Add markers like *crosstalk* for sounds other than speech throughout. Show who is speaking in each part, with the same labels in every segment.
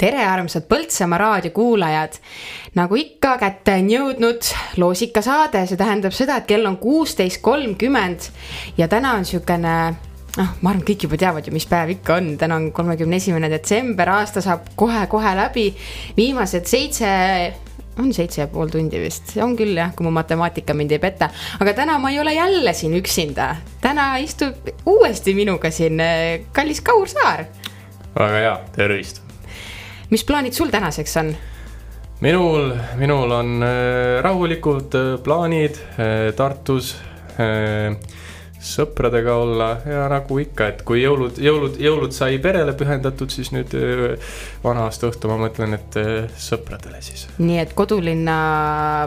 Speaker 1: tere, armsad Põltsamaa raadiokuulajad. nagu ikka, kätte on jõudnud loosikasaade, see tähendab seda, et kell on kuusteist kolmkümmend ja täna on siukene noh, ma arvan, kõik juba teavad ju, mis päev ikka on, täna on kolmekümne esimene detsember, aasta saab kohe-kohe läbi. viimased seitse, on seitse ja pool tundi vist, on küll jah, kui mu matemaatika mind ei peta. aga täna ma ei ole jälle siin üksinda, täna istub uuesti minuga siin eh, kallis Kaur Saar.
Speaker 2: väga hea, tervist
Speaker 1: mis plaanid sul tänaseks on?
Speaker 2: minul, minul on äh, rahulikud äh, plaanid äh, Tartus sõpradega olla ja nagu ikka, et kui jõulud, jõulud, jõulud sai perele pühendatud, siis nüüd vana aasta õhtu ma mõtlen, et sõpradele siis.
Speaker 1: nii et kodulinna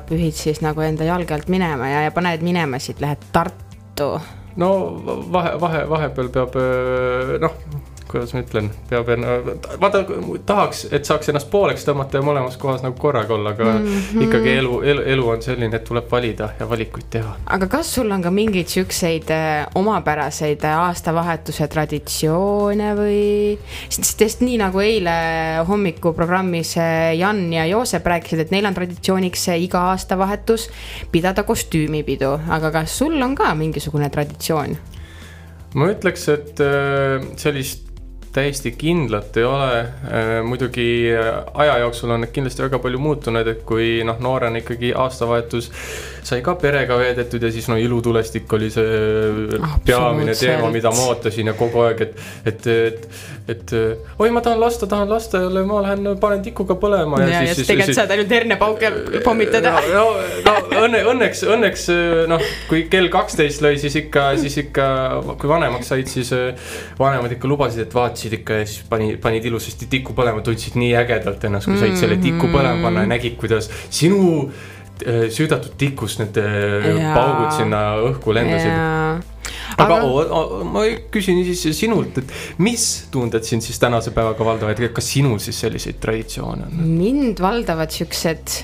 Speaker 1: pühid siis nagu enda jalge alt minema ja, ja paned minema siit, lähed Tartu?
Speaker 2: no vahe, vahe, vahepeal peab noh kuidas ma ütlen, peab enne, vaata, tahaks, et saaks ennast pooleks tõmmata ja mõlemas kohas nagu korraga olla, aga mm -hmm. ikkagi elu, elu, elu on selline, et tuleb valida ja valikuid teha.
Speaker 1: aga kas sul on ka mingeid siukseid äh, omapäraseid äh, aastavahetuse traditsioone või? sest, sest nii nagu eile hommikuprogrammis äh, Jan ja Joosep rääkisid, et neil on traditsiooniks iga aastavahetus pidada kostüümipidu, aga kas sul on ka mingisugune traditsioon?
Speaker 2: ma ütleks, et sellist täiesti kindlat ei ole. Äh, muidugi äh, aja jooksul on kindlasti väga palju muutunud, et kui noh, noorena ikkagi aastavahetus sai ka perega veedetud ja siis no ilutulestik oli see peamine teema, mida ma ootasin ja kogu aeg, et, et, et, et oi, ma tahan lasta, tahan lasta jälle, ma lähen panen tikuga põlema.
Speaker 1: ja, ja, ja siis tegelikult saad ainult hernepauke pommitada.
Speaker 2: no, no, no õnne, õnneks, õnneks noh, kui kell kaksteist lõi, siis ikka, siis ikka, kui vanemaks said, siis vanemad ikka lubasid, et vaatasid ikka ja siis pani, panid ilusasti tiku põlema, tundsid nii ägedalt ennast, kui said selle tiku põlema panna ja nägid, kuidas sinu Äh, süüdatud tikust need äh, ja. paugud sinna õhku lendasid. aga, aga... ma küsin siis sinult, et mis tunded sind siis tänase päevaga valdavad, kas sinul siis selliseid traditsioone on?
Speaker 1: mind valdavad siuksed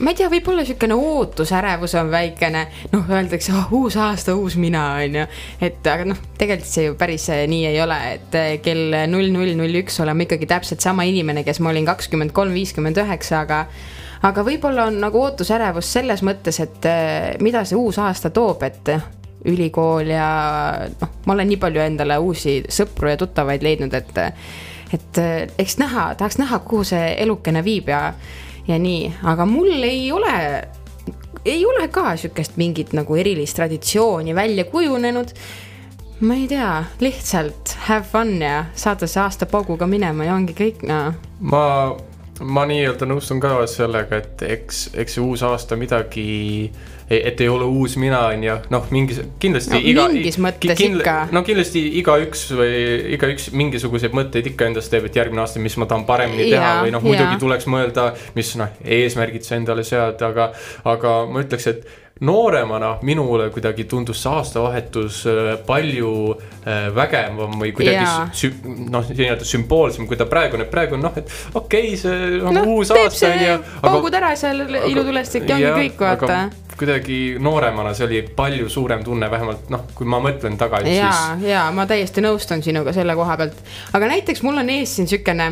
Speaker 1: ma ei tea, võib-olla niisugune ootusärevus on väikene, noh, öeldakse oh,, uus aasta, uus mina, on ju. et aga noh, tegelikult see ju päris äh, nii ei ole, et kell null null null üks olen ma ikkagi täpselt sama inimene, kes ma olin kakskümmend kolm, viiskümmend üheksa, aga aga võib-olla on nagu ootusärevus selles mõttes, et eh, mida see uus aasta toob, et ülikool ja noh, ma olen nii palju endale uusi sõpru ja tuttavaid leidnud, et, et eh, eks näha, tahaks näha, kuhu see elukene viib ja, ja nii, aga mul ei ole ei ole ka sihukest mingit nagu erilist traditsiooni välja kujunenud. ma ei tea, lihtsalt have fun ja saada see aasta pauguga minema ja ongi kõik, noh.
Speaker 2: ma ma nii-öelda nõustun ka sellega, et eks, eks see uus aasta midagi, et ei ole uus mina, on ju, noh, mingis, kindlasti
Speaker 1: no, iga. mingis mõttes kindla, ikka.
Speaker 2: no kindlasti igaüks või igaüks mingisuguseid mõtteid ikka endast teeb, et järgmine aasta, mis ma tahan paremini teha ja, või noh, muidugi tuleks mõelda, mis noh, eesmärgid sa endale sead, aga, aga ma ütleks, et nooremana minule kuidagi tundus see aastavahetus äh, palju äh, vägevam või kuidagi noh, nii-öelda sümboolsem, kui ta praegu on, et praegu on noh, et okei okay,, see on no, uus aasta on ju.
Speaker 1: paugud ära seal ilutulestik ja ongi kõik, vaata
Speaker 2: kuidagi nooremana see oli palju suurem tunne, vähemalt noh, kui ma mõtlen tagasi,
Speaker 1: siis. ja, ja ma täiesti nõustun sinuga selle koha pealt, aga näiteks mul on ees siin siukene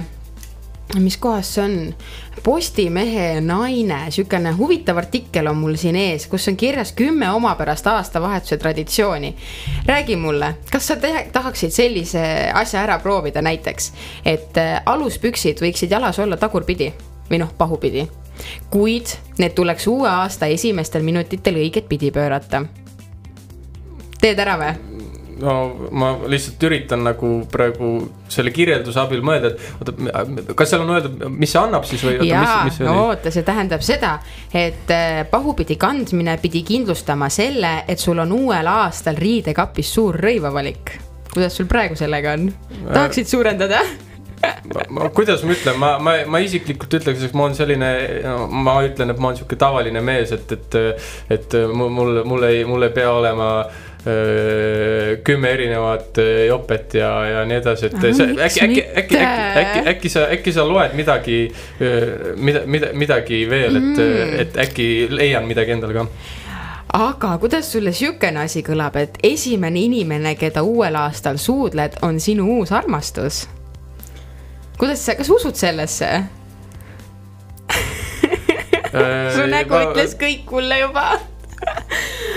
Speaker 1: mis kohas see on? Postimehe naine, sihukene huvitav artikkel on mul siin ees, kus on kirjas kümme omapärast aastavahetuse traditsiooni. räägi mulle, kas sa tahaksid sellise asja ära proovida näiteks, et äh, aluspüksid võiksid jalas olla tagurpidi või noh, pahupidi. kuid need tuleks uue aasta esimestel minutitel õiget pidi pöörata. teed ära või?
Speaker 2: No ma lihtsalt üritan nagu praegu selle kirjelduse abil mõelda, et oota, kas seal on öeldud, mis see annab siis või?
Speaker 1: jaa, oota, see tähendab seda, et äh, pahupidi kandmine pidi kindlustama selle, et sul on uuel aastal riidekapis suur rõivavalik. kuidas sul praegu sellega on, tahaksid suurendada?
Speaker 2: ma, ma, kuidas ma ütlen, ma, ma, ma isiklikult ütleks, et ma olen selline no,, ma ütlen, et ma olen sihuke tavaline mees, et, et, et mul, mul, mul ei, mul ei pea olema äh, kümme erinevat jopet ja, ja nii edasi, et see äkki, äkki, äkki, äkki, äkki, äkki sa, äkki sa loed midagi, mida, mida, midagi veel, et mm., et äkki leian midagi endale ka
Speaker 1: aga kuidas sulle sihukene asi kõlab, et esimene inimene, keda uuel aastal suudled, on sinu uus armastus? kuidas sa, kas sa usud sellesse? su nägu ütles kõik mulle juba.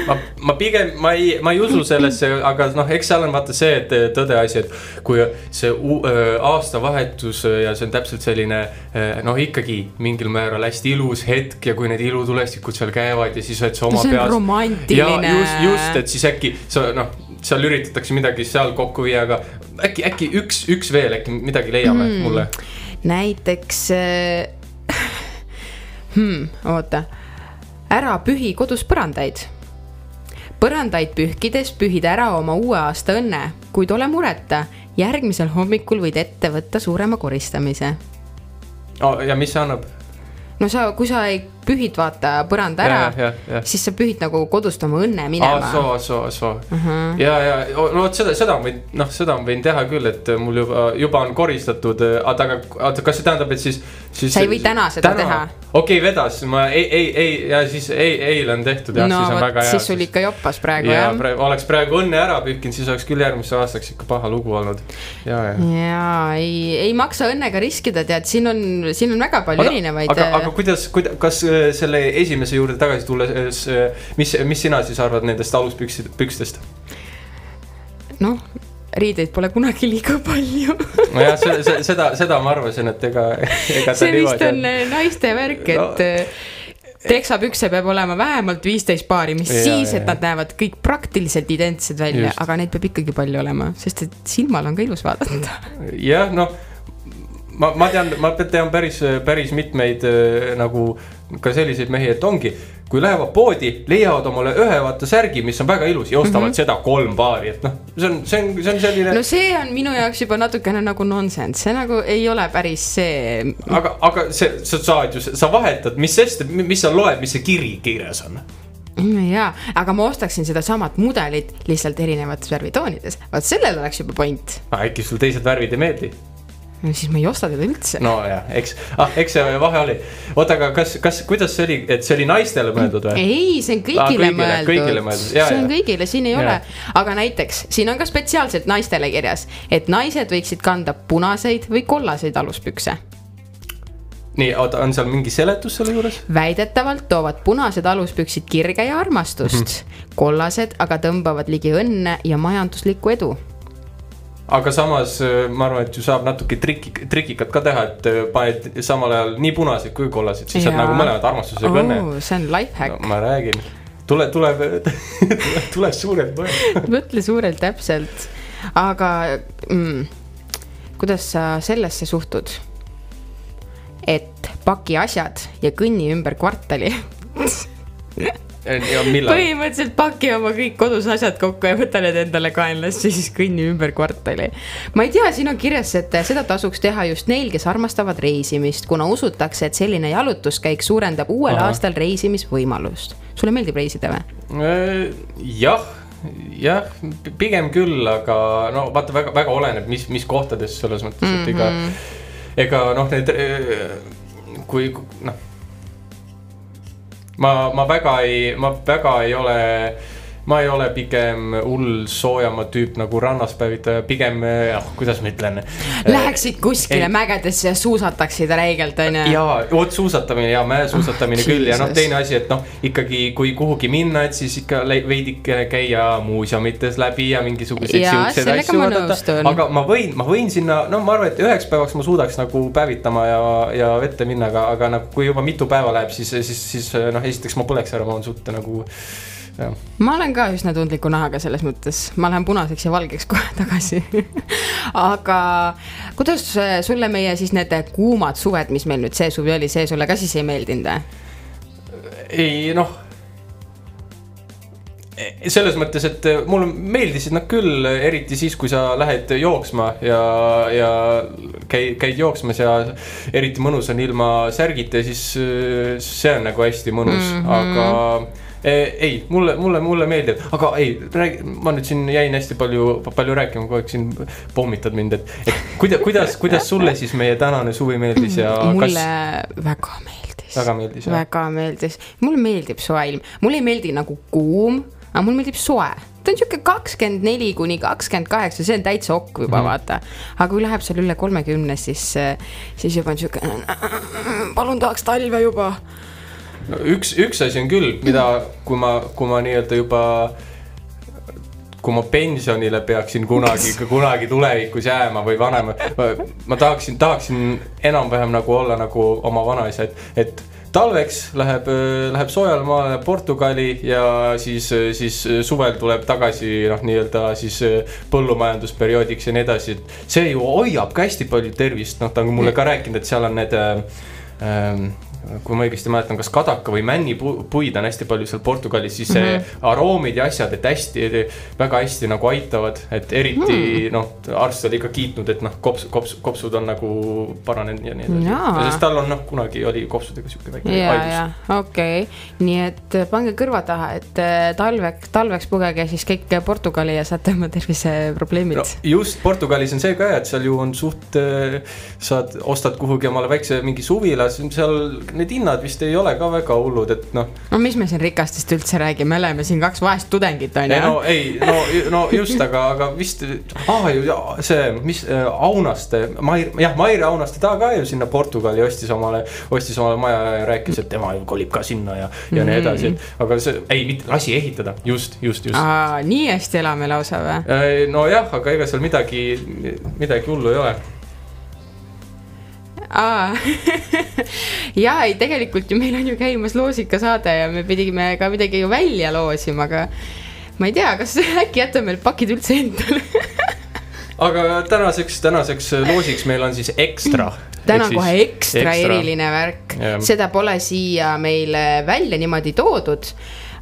Speaker 2: ma, ma pigem, ma ei, ma ei usu sellesse, aga noh, eks seal on vaata see, et tõdeasi, et kui see öö, aastavahetus öö, ja see on täpselt selline öö, noh, ikkagi mingil määral hästi ilus hetk ja kui need ilutulestikud seal käivad ja siis oled sa oma
Speaker 1: on
Speaker 2: peas. ja
Speaker 1: romantiline.
Speaker 2: just, just, et siis äkki sa noh, seal üritatakse midagi seal kokku viia, aga äkki, äkki üks, üks veel äkki midagi leiame mm. mulle.
Speaker 1: näiteks äh, *laughs* hmm, oota, ära pühi kodus põrandaid. Põrandaid pühkides pühid ära oma uue aasta õnne, kuid ole mureta, järgmisel hommikul võid ette võtta suurema koristamise.
Speaker 2: Oh, ja mis see annab?
Speaker 1: no sa, kui sa ei pühid, vaata põranda ära siis sa pühid nagu kodust oma õnne minema.
Speaker 2: soo, soo, soo. ja, ja no vot seda, seda ma võin, noh, seda ma võin teha küll, et mul juba, juba on koristatud, aga, aga kas see tähendab, et siis, siis.
Speaker 1: Sa ei või täna seda teha.
Speaker 2: okei okay,, vedas, ma ei, ei, ei ja siis ei, eile on tehtud jah,
Speaker 1: no
Speaker 2: siis on väga, hea.
Speaker 1: siis sul ikka joppas praegu
Speaker 2: ja
Speaker 1: jah.
Speaker 2: praegu oleks praegu õnne ära pühkinud, siis oleks küll järgmiseks aastaks ikka paha lugu olnud. ja, ja.
Speaker 1: ja ei, ei maksa õnnega riskida, tead, siin on, siin on väga palju erinevaid.
Speaker 2: aga, aga kuidas, kuida-, kas äh, selle esimese juurde tagasi tulles, mis, mis sina siis arvad nendest aluspüksid, pükstest?
Speaker 1: noh, riideid pole kunagi liiga palju.
Speaker 2: nojah, see, seda, seda ma arvasin, et ega, ega ta
Speaker 1: see vist on äh, naiste värk, et no. teksapükse peab olema vähemalt viisteist paari, mis
Speaker 2: Ja,
Speaker 1: ja, siis,
Speaker 2: ja.
Speaker 1: et nad näevad kõik praktiliselt identsed välja, aga neid peab ikkagi palju olema, sest et silmal on ka ilus vaadata.
Speaker 2: jah, noh, ma, ma tean, ma tean päris, päris mitmeid äh, nagu ka selliseid mehi, et ongi, kui lähevad poodi, leiavad omale ühe vaata särgi, mis on väga ilus ja ostavad mm -hmm. seda kolm paari, et noh, see on, see on, see on selline
Speaker 1: no see on minu jaoks juba natukene nagu nonsense, see nagu ei ole päris see.
Speaker 2: aga, aga see, sa saad ju, sa vahetad, mis sest, mis sa loed, mis see kiri kirjas on.
Speaker 1: jaa, aga ma ostaksin sedasamat mudelit lihtsalt erinevates värvitoonides, vot sellel oleks juba point.
Speaker 2: äkki sul teised värvid ei meeldi?
Speaker 1: No siis ma ei osta teda üldse.
Speaker 2: nojah, eks, ah, eks see vahe oli. oota, aga kas, kas, kuidas see oli, et see oli naistele mõeldud või?
Speaker 1: ei, see on kõigile,
Speaker 2: Aa, kõigile-
Speaker 1: mõeldud
Speaker 2: kõigile mõeldud. Jaa,
Speaker 1: see on kõigile, siin ei
Speaker 2: Jaa.
Speaker 1: ole, aga näiteks siin on ka spetsiaalselt naistele kirjas, et naised võiksid kanda punaseid või kollaseid aluspükse.
Speaker 2: nii, oota, on seal mingi seletus selle juures?
Speaker 1: väidetavalt toovad punased aluspüksid kirge ja armastust mm. -hmm. kollased aga tõmbavad ligi õnne ja majanduslikku edu.
Speaker 2: Aga samas äh, ma arvan, et ju saab natuke triki, trikikat ka teha, et äh, paned samal ajal nii punaseid kui kollaseid, siis
Speaker 1: Jaa.
Speaker 2: nagu mõlemad armastusega õnne
Speaker 1: oh,. see on life
Speaker 2: no,
Speaker 1: hack.
Speaker 2: ma räägin, tule, *laughs* tuleb, tuleb suurelt mõelda.
Speaker 1: mõtle suurelt täpselt, aga mm, kuidas sa sellesse suhtud? et paki asjad ja kõnni ümber kvartali. *laughs* põhimõtteliselt paki oma kõik kodus asjad kokku ja võta need endale kaenlasse, siis kõnni ümber kvartali. ma ei tea, siin on kirjas, et seda tasuks teha just neil, kes armastavad reisimist, kuna usutakse, et selline jalutuskäik suurendab uuel. Aha. aastal reisimisvõimalust. sulle meeldib reisida või?
Speaker 2: Äh, jah, jah, pigem küll, aga no vaata väga, väga oleneb, mis, mis kohtades selles mõttes mm, -hmm. et ega, ega noh, need, kui noh. ma, ma väga ei, ma väga ei ole, ma ei ole pigem hull soojamaa tüüp nagu rannas päevitaja, pigem jah, kuidas ma ütlen.
Speaker 1: Läheksid kuskile
Speaker 2: ei.
Speaker 1: mägedesse ja suusataksid räigelt, onju.
Speaker 2: ja vot suusatamine ja mäesuusatamine
Speaker 1: Ah,
Speaker 2: küll ja noh,
Speaker 1: Jesus.
Speaker 2: teine asi, et noh, ikkagi kui kuhugi minna, et siis ikka le- veidike käia muuseumites läbi ja mingisuguseid
Speaker 1: Jaa,
Speaker 2: siukseid asju vaadata aga ma võin, ma võin sinna, no ma arvan, et üheks päevaks ma suudaks nagu päevitama ja, ja vette minna, aga, aga nagu kui juba mitu päeva läheb, siis, siis, siis noh, esiteks ma põleks ära, ma olen suht nagu.
Speaker 1: Ma olen ka üsna tundliku nahaga selles mõttes, ma lähen punaseks ja valgeks kohe *laughs* tagasi. aga kuidas äh, sulle meie siis need kuumad suved, mis meil nüüd see suvi oli, see sulle ka siis ei meeldinud või?
Speaker 2: ei noh. selles mõttes, et mulle meeldisid nad küll, eriti siis, kui sa lähed jooksma ja, ja käid, käid jooksmas ja eriti mõnus on ilma särgita, siis see on nagu hästi mõnus mm, -hmm. aga eh, ei, mulle, mulle, mulle meeldib, aga ei, räägi, ma nüüd siin jäin hästi palju, palju rääkima, kogu aeg siin pommitad mind, et, et kuidas, kuidas, kuidas sulle siis meie tänane suvi meeldis ja
Speaker 1: mulle
Speaker 2: kas
Speaker 1: väga meeldis.
Speaker 2: väga meeldis jah?
Speaker 1: väga meeldis, mulle meeldib soe ilm, mulle ei meeldi nagu kuum, aga mulle meeldib soe ta on sihuke kakskümmend neli kuni kakskümmend kaheksa, see on täitsa okk juba mm vaata. aga kui läheb seal üle kolmekümne, siis, siis juba on sihuke, palun tahaks talve juba.
Speaker 2: No üks, üks asi on küll, mida, kui ma, kui ma nii-öelda juba kui ma pensionile peaksin kunagi, *laughs* kunagi tulevikus jääma või vanem, ma tahaksin, tahaksin enam-vähem nagu olla nagu oma vanaisa, et, et talveks läheb, läheb soojale maale Portugali ja siis, siis suvel tuleb tagasi noh, nii-öelda siis põllumajandusperioodiks ja nii edasi, et see ju hoiab ka hästi palju tervist, noh, ta on mulle ka rääkinud, et seal on need ähm, kui ma õigesti mäletan, kas kadaka või männipuid on hästi palju seal Portugalis, siis see mm -hmm. aroomid ja asjad, et hästi, väga hästi nagu aitavad, et eriti mm -hmm. noh, arst oli ka kiitnud, et noh, kops, kops, kopsud on nagu paranenud ja nii edasi. sest tal on noh, kunagi oli kopsudega sihuke väike
Speaker 1: ja, haigus. okei okay., nii et äh, pange kõrva taha, et äh, talveks, talveks pugege siis kõik Portugali ja saate oma terviseprobleemid no,.
Speaker 2: just, Portugalis on see ka, et seal ju on suht, äh, saad, ostad kuhugi omale väikse mingi suvila, seal need hinnad vist ei ole ka väga hullud, et noh.
Speaker 1: no mis me siin rikastest üldse räägime, me oleme siin kaks vaest tudengit on ju.
Speaker 2: no ei, no, no just, aga, aga vist ah, see, mis äh, Aunaste, Mair, jah, Maire Aunaste, ta ka ju sinna Portugali ostis omale, ostis omale maja ja rääkis, et tema ju kolib ka sinna ja, ja mm -hmm. nii edasi, et aga see ei, mitte lasi ehitada, just, just, just.
Speaker 1: nii hästi elame lausa või?
Speaker 2: Nojah, aga ega seal midagi, midagi hullu ei ole
Speaker 1: aa. *laughs* Ja ei, tegelikult ju meil on ju käimas loosikasaade ja me pidime ka midagi ju välja loosima, aga ma ei tea, kas *laughs* äkki jätame need pakid üldse endale? *laughs*
Speaker 2: Aga tänaseks, tänaseks loosiks meil on siis ekstra.
Speaker 1: täna on kohe ekstra, ekstra. eriline värk, seda pole siia meile välja niimoodi toodud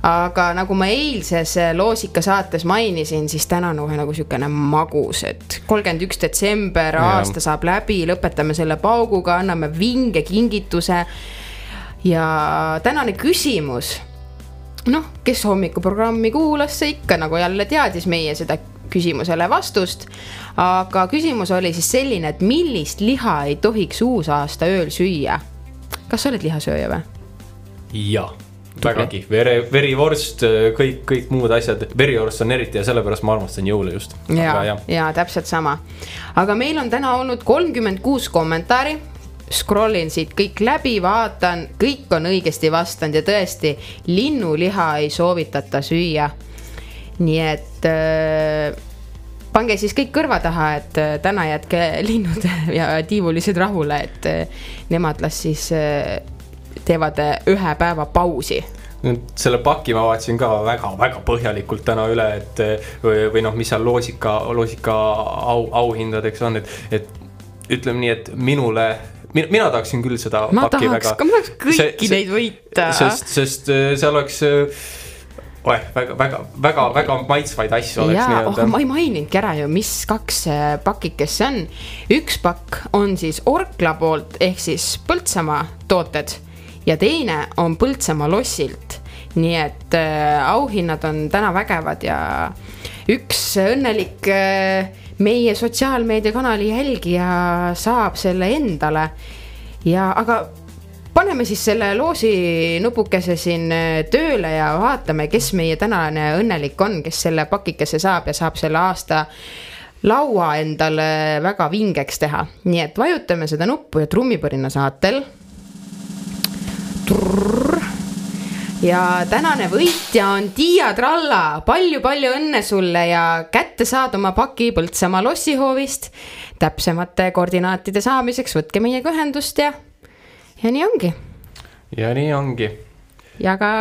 Speaker 1: aga nagu ma eilses loosika saates mainisin, siis täna on kohe nagu sihukene magus, et kolmkümmend üks detsember, aasta saab läbi, lõpetame selle pauguga, anname vinge kingituse. ja tänane küsimus noh, kes hommikuprogrammi kuulas, see ikka nagu jälle teadis meie seda küsimusele vastust. aga küsimus oli siis selline, et millist liha ei tohiks uusaasta ööl süüa? kas sa oled lihasööja või?
Speaker 2: jaa vägagi, vere, verivorst, kõik, kõik muud asjad, verivorst on eriti ja sellepärast ma armastan jõule just.
Speaker 1: ja, ja, ja täpselt sama. aga meil on täna olnud kolmkümmend kuus kommentaari scroll in siit kõik läbi, vaatan, kõik on õigesti vastanud ja tõesti, linnuliha ei soovitata süüa. nii et äh, pange siis kõik kõrva taha, et äh, täna jätke linnud *laughs* ja tiivulised rahule, et äh, nemad las siis äh, teevad äh, ühe päeva pausi
Speaker 2: selle paki ma vaatasin ka väga-väga põhjalikult täna üle, et või, või noh, mis seal loosika, loosika au, auhindadeks on, et, et ütleme nii, et minule mina, mina tahaksin küll seda
Speaker 1: ma tahaks, väga. ma tahaks kõiki see, neid võita.
Speaker 2: sest, sest äh, seal oleks oeh, väga, väga, väga, väga maitsvaid asju oleks
Speaker 1: nii-öelda. Oh, ma ei maininudki ära ju, mis kaks pakikest see on. üks pakk on siis Orkla poolt ehk siis Põltsamaa tooted ja teine on Põltsamaa lossilt. nii et äh, auhinnad on täna vägevad ja üks õnnelik äh, meie sotsiaalmeediakanali jälgija saab selle endale. ja aga paneme siis selle loosi nupukese siin äh, tööle ja vaatame, kes meie tänane õnnelik on, kes selle pakikese saab ja saab selle aasta laua endale väga vingeks teha. nii et vajutame seda nuppu ja trummipõrina saatel ja tänane võitja on Tiia Tralla palju,, palju-palju õnne sulle ja kätte saad oma paki Põltsamaa lossihoovist. täpsemate koordinaatide saamiseks võtke meiega ühendust ja, ja nii ongi.
Speaker 2: ja nii ongi.
Speaker 1: ja ka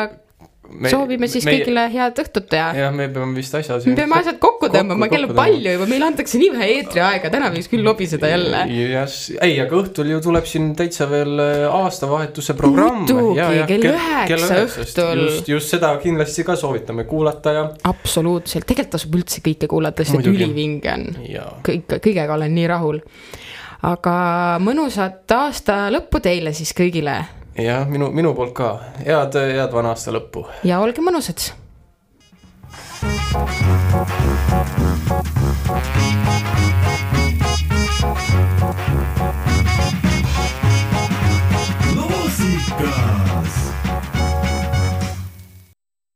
Speaker 1: me, soovime siis meie, kõigile head õhtut ja.
Speaker 2: jah, me peame vist asja
Speaker 1: me peame asjad kokku tõmbama, kell on palju juba, meile antakse nii vähe eetriaega, täna võiks küll lobiseda jälle.
Speaker 2: yes. ei, aga õhtul ju tuleb siin täitsa veel äh, aastavahetuse programm.
Speaker 1: muidugi, kell üheksa õhtul.
Speaker 2: just, just seda kindlasti ka soovitame kuulata ja.
Speaker 1: absoluutselt, tegelikult tasub üldse kõike kuulata, sest ülivinge on. kõik, kõigega olen nii rahul. aga mõnusat aasta lõppu teile siis kõigile
Speaker 2: jah, minu, minu poolt ka, head, head vana aasta lõppu.
Speaker 1: ja olge mõnusad.